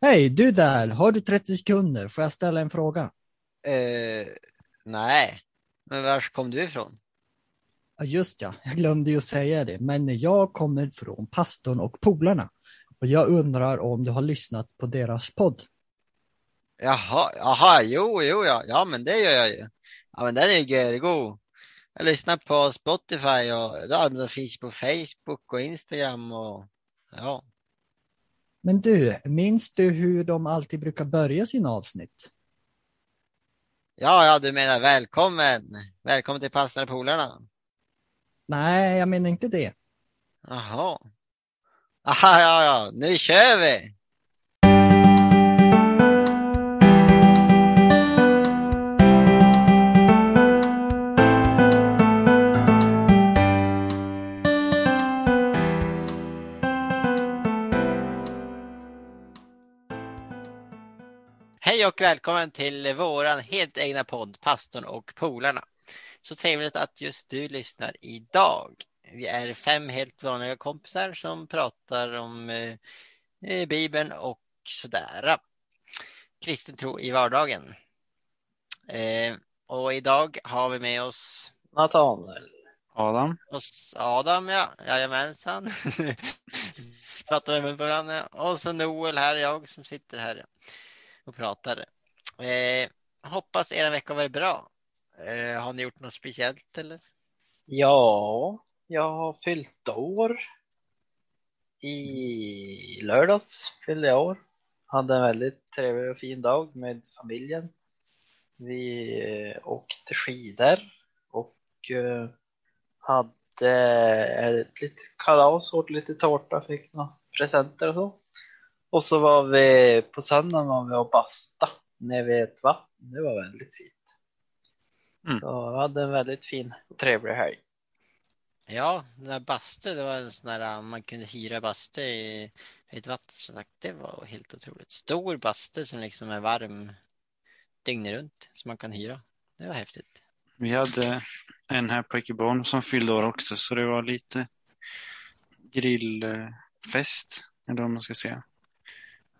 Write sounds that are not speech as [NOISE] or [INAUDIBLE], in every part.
Hej, du där, har du 30 sekunder? Får jag ställa en fråga? Eh, nej, men var kom du ifrån? Ja, just ja, jag glömde ju säga det, men jag kommer från pastorn och polarna. Och jag undrar om du har lyssnat på deras podd? Jaha, jaha, jo, jo, ja, ja, men det gör jag ju. Ja, men den är ju görgod. Jag lyssnar på Spotify och ja, de finns på Facebook och Instagram och ja. Men du, minns du hur de alltid brukar börja sina avsnitt? Ja, ja, du menar välkommen. Välkommen till och polarna. Nej, jag menar inte det. Jaha. Aha, ja, ja, nu kör vi. Och välkommen till våran helt egna podd Pastorn och polarna. Så trevligt att just du lyssnar idag. Vi är fem helt vanliga kompisar som pratar om eh, Bibeln och sådär. Kristen tro i vardagen. Eh, och idag har vi med oss Nathanael. Adam. Adam, ja, jajamensan. [LAUGHS] pratar med varandra. Och så Noel här, jag som sitter här och pratar. Eh, hoppas er vecka var bra. Eh, har ni gjort något speciellt eller? Ja, jag har fyllt år. I lördags fyllde jag år. Hade en väldigt trevlig och fin dag med familjen. Vi eh, åkte skidor och eh, hade ett litet kalas, åt lite tårta, fick några presenter och så. Och så var vi på söndagen var vi och basta nere vid ett vatten. Det var väldigt fint. Mm. Så vi hade en väldigt fin och trevlig helg. Ja, den där bastu, det var en sån där man kunde hyra bastu i ett vatten som sagt, det var helt otroligt. Stor bastu som liksom är varm dygnet runt som man kan hyra. Det var häftigt. Vi hade en här på Ekeborn som fyllde år också, så det var lite grillfest, eller vad man ska säga.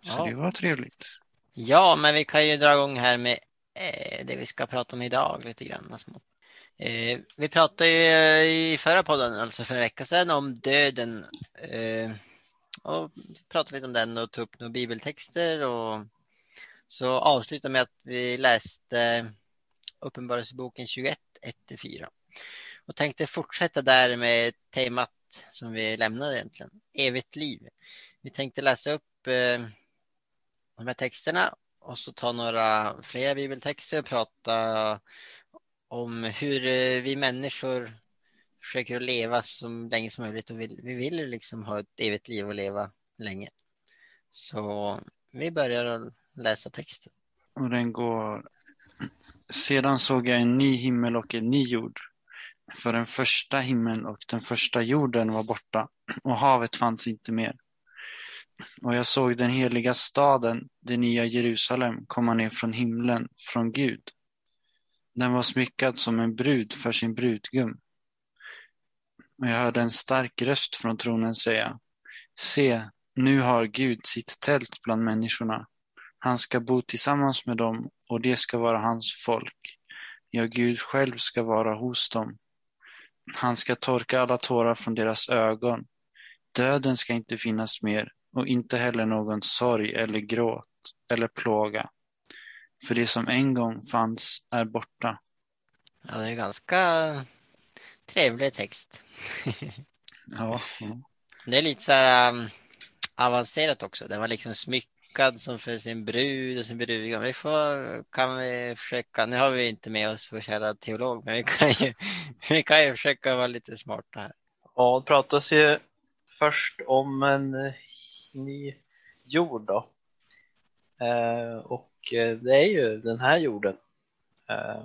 Så Ja. det var trevligt. Ja, men vi kan ju dra igång här med eh, det vi ska prata om idag lite grann. Smått. Eh, vi pratade ju eh, i förra podden, alltså för en vecka sedan, om döden. Eh, och pratade lite om den och tog upp några bibeltexter och så avslutade med att vi läste Uppenbarelseboken 21, 1-4. Och tänkte fortsätta där med temat som vi lämnade egentligen, evigt liv. Vi tänkte läsa upp de här texterna och så ta några fler bibeltexter och prata om hur eh, vi människor försöker att leva så länge som möjligt och vill, vi vill ju liksom ha ett evigt liv och leva länge. Så vi börjar att läsa texten. Och den går... Sedan såg jag en ny himmel och en ny jord. För den första himmeln och den första jorden var borta och havet fanns inte mer. Och jag såg den heliga staden, det nya Jerusalem, komma ner från himlen, från Gud. Den var smyckad som en brud för sin brudgum. Och jag hörde en stark röst från tronen säga, se, nu har Gud sitt tält bland människorna. Han ska bo tillsammans med dem och det ska vara hans folk. Ja, Gud själv ska vara hos dem. Han ska torka alla tårar från deras ögon. Döden ska inte finnas mer och inte heller någon sorg eller gråt eller plåga. För det som en gång fanns är borta. Ja, det är ganska trevlig text. Ja, [LAUGHS] ja. Det är lite så här um, avancerat också. Den var liksom smyckad som för sin brud och sin brudgum. Vi får, kan vi försöka, nu har vi inte med oss vår kära teolog, men vi kan ju, [LAUGHS] vi kan ju försöka vara lite smarta här. Ja, det pratas ju först om en ny jord då. Eh, och eh, det är ju den här jorden. Eh,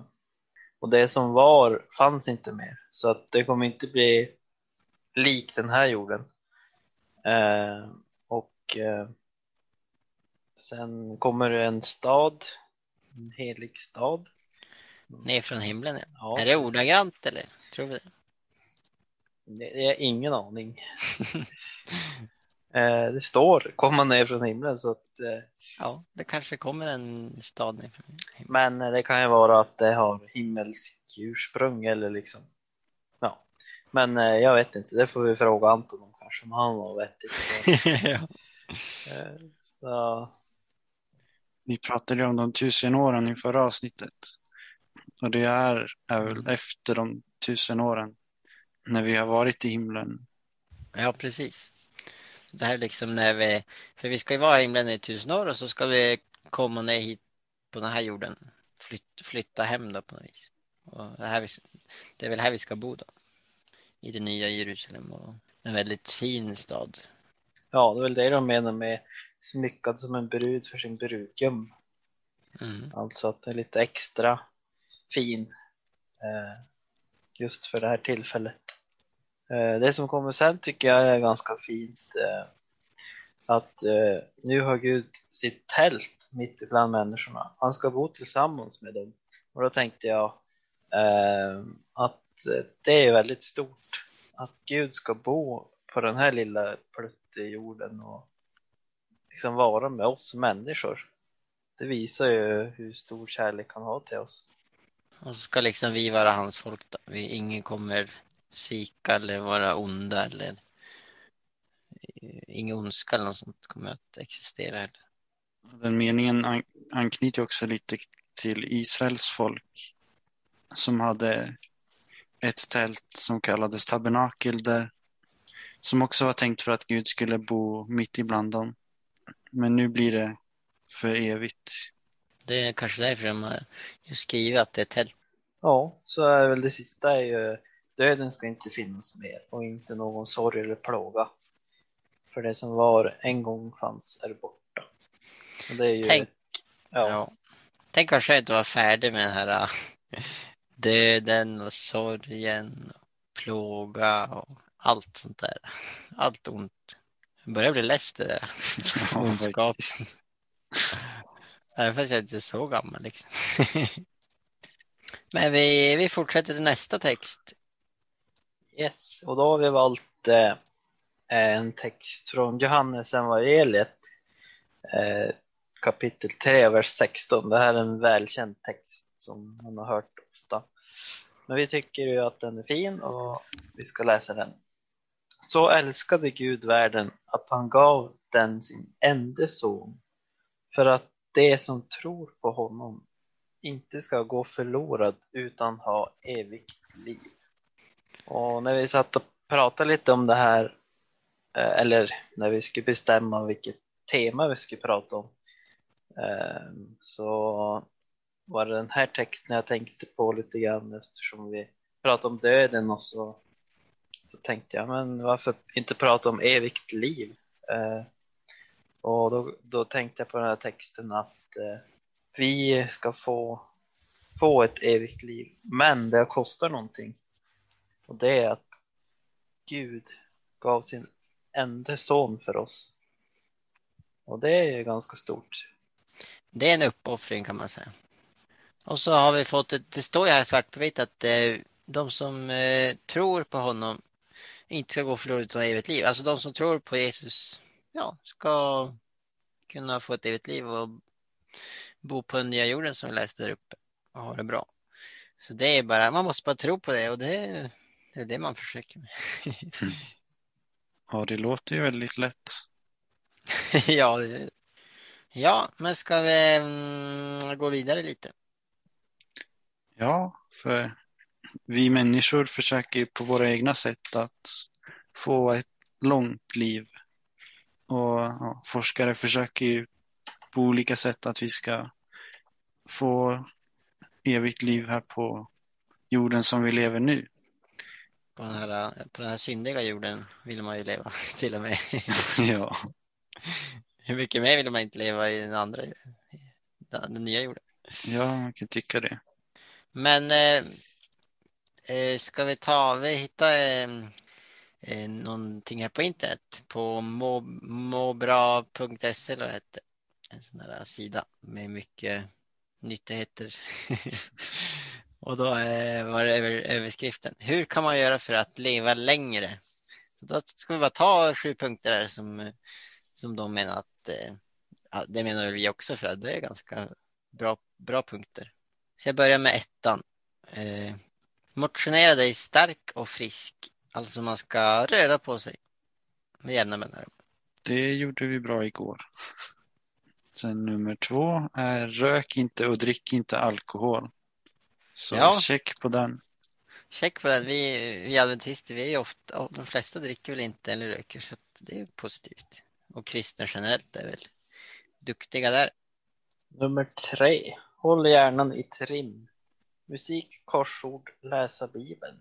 och det som var fanns inte mer. Så att det kommer inte bli lik den här jorden. Och sen kommer det en stad, en helig stad. Ner från himlen. Ja. Ja, Är det ordagrant eller? Tror vi det det är ingen aning. [LAUGHS] Eh, det står komma ner från himlen så att, eh, Ja, det kanske kommer en stad nerifrån. men eh, det kan ju vara att det har himmelsk ursprung eller liksom ja. Men eh, jag vet inte, det får vi fråga Anton om kanske, om han har vettigt. [LAUGHS] ja. Eh, så, Vi pratade ju om de tusen åren i förra avsnittet. Och det är, är väl efter de tusen åren. När vi har varit i himlen. ja, precis. Det här är liksom när vi, för vi ska ju vara i himlen i tusen år och så ska vi komma ner hit på den här jorden. Flyt, flytta hem då på något vis. Och det, här vi, det är väl här vi ska bo då. I det nya Jerusalem och en väldigt fin stad. ja, det är väl det de menar med smyckad som en brud för sin brudgum. Mm. Alltså att det är lite extra fin eh, just för det här tillfället. Eh, det som kommer sen tycker jag är ganska fint. Eh, att eh, nu har Gud sitt tält mitt ibland människorna. Han ska bo tillsammans med dem. Och då tänkte jag att det är väldigt stort. Att Gud ska bo på den här lilla jorden och liksom vara med oss människor. Det visar ju hur stor kärlek han har till oss. Och så ska liksom vi vara hans folk då. Vi, ingen kommer svika eller vara onda eller eh, ingen ondska eller något sånt kommer att existera. Den meningen an- anknyter också lite till Israels folk. Som hade ett tält som kallades tabernakel där. Som också var tänkt för att Gud skulle bo mitt ibland dem. Men nu blir det för evigt. Det är kanske därför de har just skrivit att det är tält. Ja, så är väl det sista är ju döden ska inte finnas mer och inte någon sorg eller plåga. För det som var en gång fanns är borta. Och det är ju Tänk, ja, ja. Tänk vad skönt att vara färdig med den här äh, döden och sorgen och plåga och allt sånt där. Allt ont. Jag börjar bli less det där. [LAUGHS] Ja, Ondskap. Även fast jag inte är så gammal liksom. [LAUGHS] Men vi, vi fortsätter till nästa text yes. Och då har vi valt eh, eh en text från Johannes evangeliet eh, kapitel 3, vers 16. Det här är en välkänd text som man har hört ofta. Men vi tycker ju att den är fin och vi ska läsa den. Så älskade Gud världen att han gav den sin enda son för att det som tror på honom inte ska gå förlorad utan ha evigt liv. Och när vi satt och pratade lite om det här, eh, eller när vi skulle bestämma vilket tema vi skulle prata om, eh, så var det den här texten jag tänkte på lite grann eftersom vi pratade om döden och så, så tänkte jag, men varför inte prata om evigt liv? Eh, och då, då tänkte jag på den här texten att vi ska få, få ett evigt liv, men det kostar någonting. Och det är att Gud gav sin enda son för oss. Och det är ju ganska stort. Det är en uppoffring kan man säga. Och så har vi fått ett, det står ju här svart på vitt att eh, de som eh, tror på honom inte ska gå förlorade utan evigt liv. Alltså de som tror på Jesus, ja, ska kunna få ett evigt liv och bo på den nya jorden som vi läste där uppe och ha det bra. Så det är bara, man måste bara tro på det och det, det är det man försöker med. [LAUGHS] Ja, det låter ju väldigt lätt. [LAUGHS] ja, ja, men ska vi mm, gå vidare lite? Ja, för vi människor försöker på våra egna sätt att få ett långt liv. Och ja, forskare försöker ju på olika sätt att vi ska få evigt liv här på jorden som vi lever nu. På den, här, på den här syndiga jorden vill man ju leva [LAUGHS] till och med. [LAUGHS] ja, Hur mycket mer vill man inte leva i den andra, den, nya jorden? ja, man kan tycka det. Men eh, eh, ska vi ta, vi hittar eh, eh, någonting här på internet på må, måbra.se eller det. En sån där sida med mycket nyttigheter. [LAUGHS] Och då eh, var det över, överskriften. Hur kan man göra för att leva längre? Så då ska vi bara ta sju punkter där som, som de menar att, eh, ja, det menar vi också för att det är ganska bra, bra punkter. Så jag börjar med ettan. Eh, motionera dig stark och frisk. Alltså man ska röra på sig med jämna mellanrum. Det gjorde vi bra igår. Sen nummer två är rök inte och drick inte alkohol. Så Ja. check på den. Check på den. Vi, vi adventister, vi är ju ofta, de flesta dricker väl inte eller röker så det är positivt. Och kristna generellt är väl duktiga där. Nummer tre. Håll hjärnan i trim. Musik, korsord, läsa Bibeln.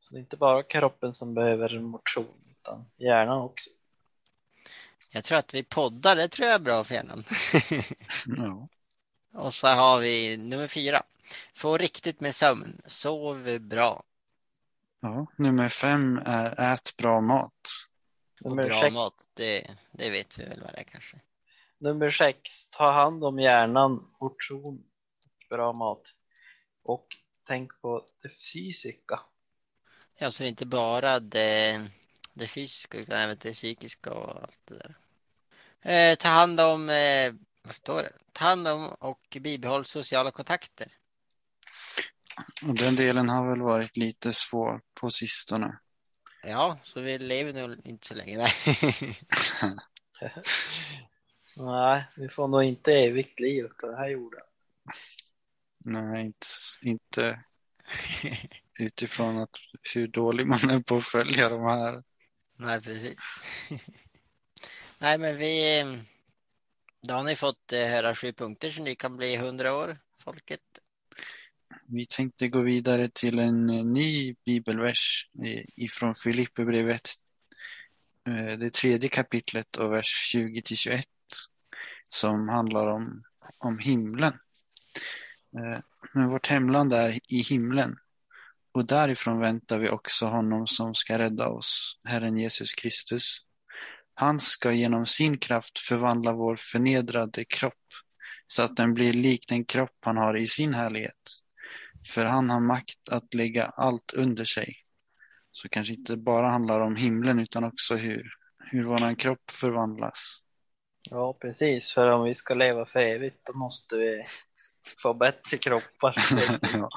Så det är inte bara kroppen som behöver motion, utan hjärnan också. Jag tror att vi poddar, det tror jag är bra för hjärnan. [LAUGHS] Ja. Och så har vi nummer fyra. Få riktigt med sömn. Sov bra. Ja. Nummer fem är ät bra mat. Och Nummer bra sex. mat, det, det vet vi väl vad det är kanske. Nummer sex. Ta hand om hjärnan, motion och bra mat. Och tänk på det fysiska. Ja, så det är inte bara det, det fysiska utan även det psykiska och allt det där. Eh, ta hand om, eh, vad står det? Ta hand om och bibehåll sociala kontakter. Och den delen har väl varit lite svår på sistone. Ja, så vi lever nog inte så länge. Nej. [LAUGHS] Nej, vi får nog inte evigt liv på den här jorden. Nej, inte, inte utifrån att hur dålig man är på att följa de här. Nej, precis. [LAUGHS] Nej, men vi, eh, då har ni fått eh, höra sju punkter så ni kan bli hundra år, folket. Vi tänkte gå vidare till en eh, ny bibelvers eh, ifrån Filipperbrevet, eh, det tredje kapitlet och vers 20 till 21 som handlar om, om himlen. Men vårt hemland är i himlen och därifrån väntar vi också honom som ska rädda oss, Herren Jesus Kristus. Han ska genom sin kraft förvandla vår förnedrade kropp så att den blir lik den kropp han har i sin härlighet. För han har makt att lägga allt under sig. Så kanske inte bara handlar om himlen utan också hur, hur våran kropp förvandlas. Ja, precis. För om vi ska leva för evigt då måste vi få bättre kroppar. [LAUGHS] Ja.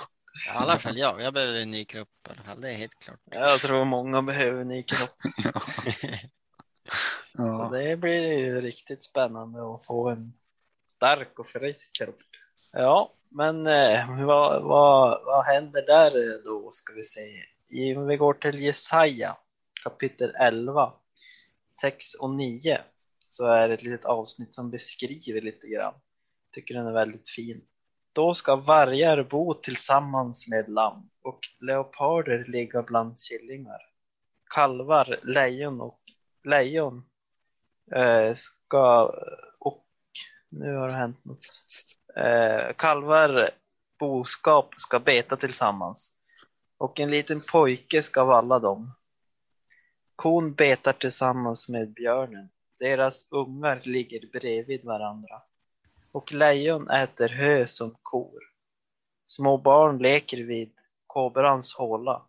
I alla fall jag. Jag behöver en ny kropp i alla fall. Det är helt klart. Jag tror många behöver en ny kropp. [LAUGHS] [LAUGHS] Så Ja. det blir ju riktigt spännande att få en stark och frisk kropp. Ja, men eh, vad, vad, vad händer där eh, då ska vi se. Om vi går till Jesaja kapitel 11, 6 och 9 så är det ett litet avsnitt som beskriver lite grann. Tycker den är väldigt fin. Då ska vargar bo tillsammans med lamm och leoparder ligga bland killingar. Kalvar, lejon och lejon eh, ska och nu har det hänt något. Eh, kalvar, boskap ska beta tillsammans och en liten pojke ska valla dem. Kon betar tillsammans med björnen. Deras ungar ligger bredvid varandra. Och lejon äter hö som kor. Små barn leker vid kobrans håla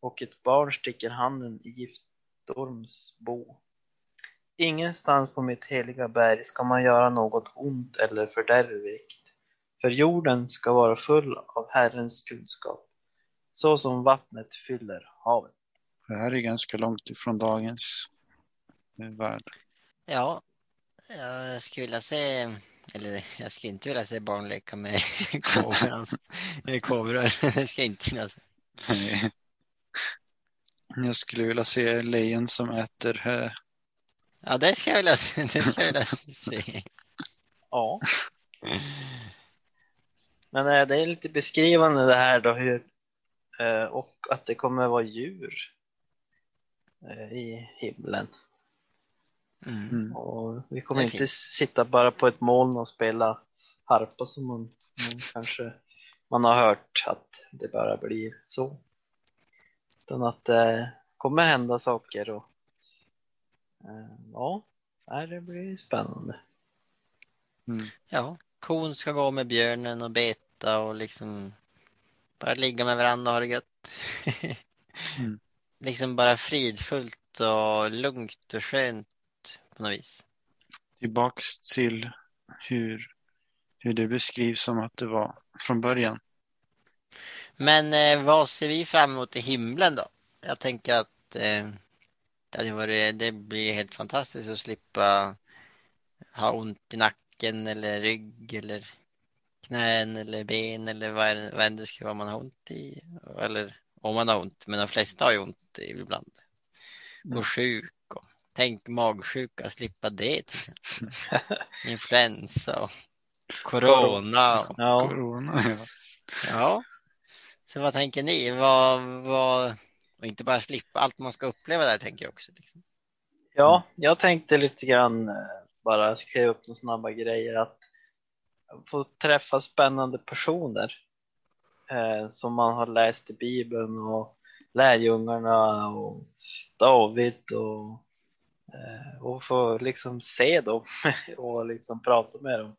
och ett barn sticker handen i giftorms bo. Ingenstans på mitt heliga berg ska man göra något ont eller fördärvligt, för jorden ska vara full av Herrens kunskap, så som vattnet fyller havet. Det här är ganska långt ifrån dagens eh, värld. Ja, jag skulle vilja se, eller jag skulle inte vilja se barn leka med [LAUGHS] kobror. Det ska jag inte vilja se. Jag skulle vilja se lejon som äter hö. Ja, det ska jag vilja se. Det ska jag vilja se. Ja. [LAUGHS] Men eh, det är lite beskrivande det här då hur eh, och att det kommer vara djur eh, i himlen. Mm. Mm. Och vi kommer inte sitta bara på ett moln och spela harpa som man, man kanske man har hört att det bara blir så. Utan att det kommer hända saker och ja, det blir spännande. Mm. Ja, kon ska gå med björnen och beta och liksom bara ligga med varandra och ha det gött. [LAUGHS] Mm. Liksom bara fridfullt och lugnt och skönt på något vis. Tillbaks till hur, hur det beskrivs som att det var från början. Men eh, vad ser vi fram emot i himlen då? Jag tänker att eh, det, varit, det blir helt fantastiskt att slippa ha ont i nacken eller rygg eller knän eller ben eller vad, är, vad än det ska vara man har ont i. Eller om man har ont, men de flesta har ju ont ibland. Mm. Och sjuk och tänk magsjuka, slippa det. [LAUGHS] Influensa och corona. Och, Ja, Corona, ja. ja. Så vad tänker ni? Vad, vad, och inte bara slippa allt man ska uppleva där tänker jag också. Liksom. ja, jag tänkte lite grann eh, bara skriva upp några snabba grejer att få träffa spännande personer eh, som man har läst i Bibeln och lärjungarna och David och, eh, och få liksom se dem [LAUGHS] och liksom prata med dem.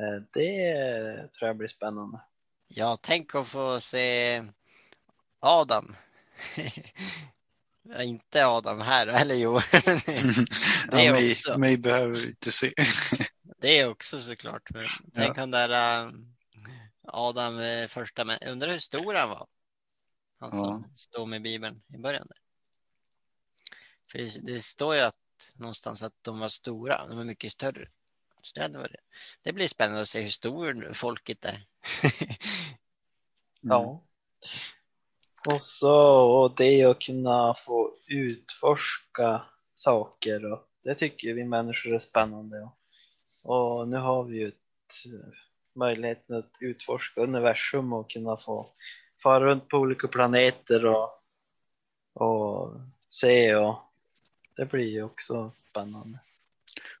Eh, det tror jag blir spännande. Ja, tänk att få se Adam. [LAUGHS] Ja, inte Adam här, [LAUGHS] eller jo. [LAUGHS] Det ja, mig, också. mig behöver vi inte se. [LAUGHS] Det är också såklart. Men tänk han där äh, Adam eh, första, men undrar hur stor han var. Han som står med Bibeln i början. Där. För det, det står ju att någonstans att de var stora, de var mycket större. Så det, varit, det blir spännande att se hur stor folket är. Mm. Ja. Och så och det att kunna få utforska saker och det tycker vi människor är spännande. Och, och nu har vi ju ett, eh, möjligheten att utforska universum och kunna få fara runt på olika planeter och, och se och det blir ju också spännande.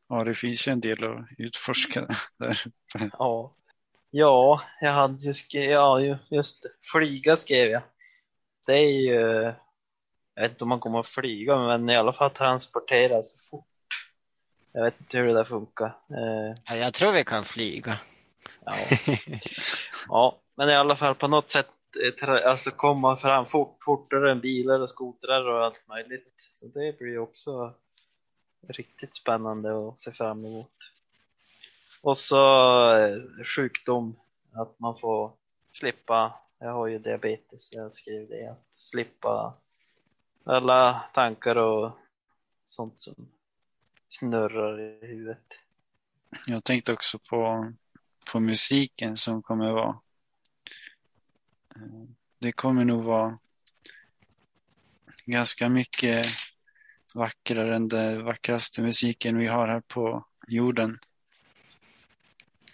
Ja, det finns ju en del att utforska där. [LAUGHS] Ja, ja jag hade ju skrivit, ja ju- just det, flyga skrev jag. Det är ju, jag vet inte om man kommer att flyga men i alla fall transportera så fort. Jag vet inte hur det där funkar. Eh, Ja, jag tror vi kan flyga. ja. [LAUGHS] ja, men i alla fall på något sätt eh, alltså komma fram fort, fortare än bilar och skotrar och allt möjligt. Så det blir ju också riktigt spännande att se fram emot. Och så eh, sjukdom, att man får slippa, jag har ju diabetes, jag skrev det, att slippa alla tankar och sånt som snurrar i huvudet. Jag tänkte också på, på musiken som kommer vara. Det kommer nog vara ganska mycket vackrare än den vackraste musiken vi har här på jorden.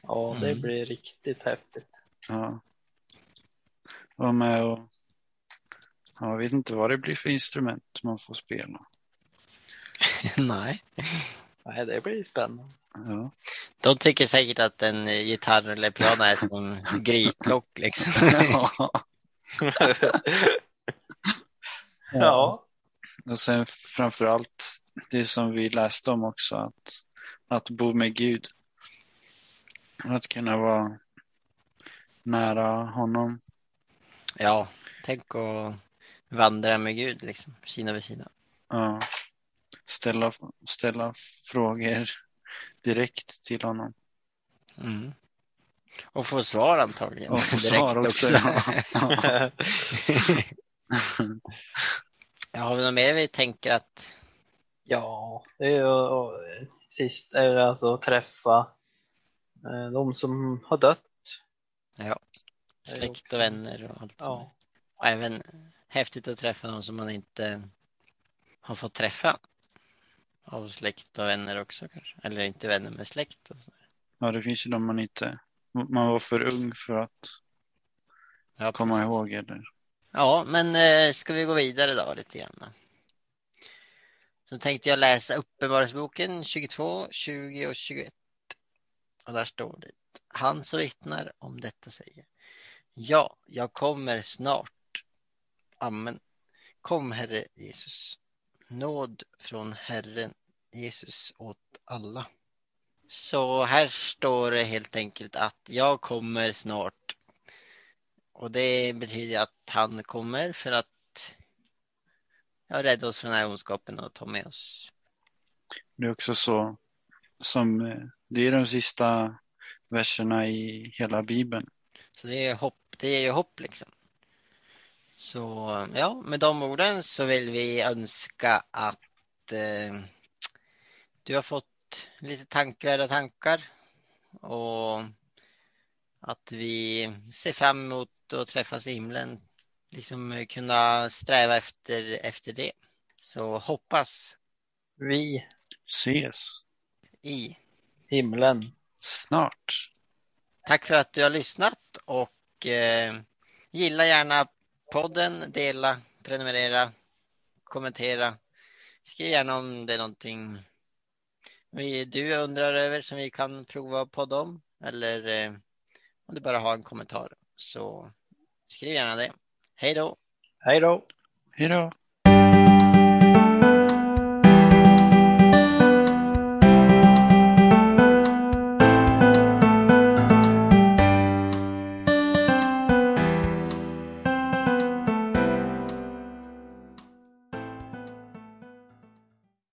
Ja, det Mm. blir riktigt häftigt. Ja. Vara med och ja, jag vet inte vad det blir för instrument man får spela. [LAUGHS] Nej. Nej, det blir spännande. Ja. De tycker säkert att en gitarr eller piano är som en grytlock liksom. [LAUGHS] [LAUGHS] ja. ja. Och sen framför allt det som vi läste om också, att, att bo med Gud. Att kunna vara nära honom. Ja, tänk att vandra med Gud liksom, sida vid sida. Ja. Ställa, ställa frågor direkt till honom. Mm. Och få svar antagligen. Och få svar också. Ja. Ja. [LAUGHS] ja, har vi något mer vi tänker att Ja, det är ju sist är det alltså att träffa eh, de som har dött. Ja, släkt och vänner och allt. Ja, Och även häftigt att träffa någon som man inte har fått träffa. Av släkt och vänner också kanske. Eller inte vänner med släkt. Och så. ja, det finns ju de man inte... Man var för ung för att Ja, komma ihåg. Eller? Ja, men eh, ska vi gå vidare då lite grann? Då? Så tänkte jag läsa Uppenbarelseboken 22, 20 och 21. Och där står det. Han som vittnar om detta säger. Ja, jag kommer snart. Amen. Kom Herre Jesus. Nåd från Herren Jesus åt alla. Så här står det helt enkelt att jag kommer snart. Och det betyder att han kommer för att ja, rädda oss från den här ondskapen och ta med oss. Det är också så som eh, det är de sista verserna i hela Bibeln. Så det är hopp, det är ju hopp liksom. Så ja, med de orden så vill vi önska att eh, du har fått lite tankvärda tankar och att vi ser fram emot att träffas i himlen. Liksom kunna sträva efter, efter det. Så hoppas Vi, Ses i. himlen. snart. Tack för att du har lyssnat och eh, gilla gärna podden, dela, prenumerera, kommentera. Skriv gärna om det är någonting vi, du undrar över som vi kan prova att podda om eller eh, om du bara har en kommentar så skriv gärna det. Hej då! Hej då! Hej då.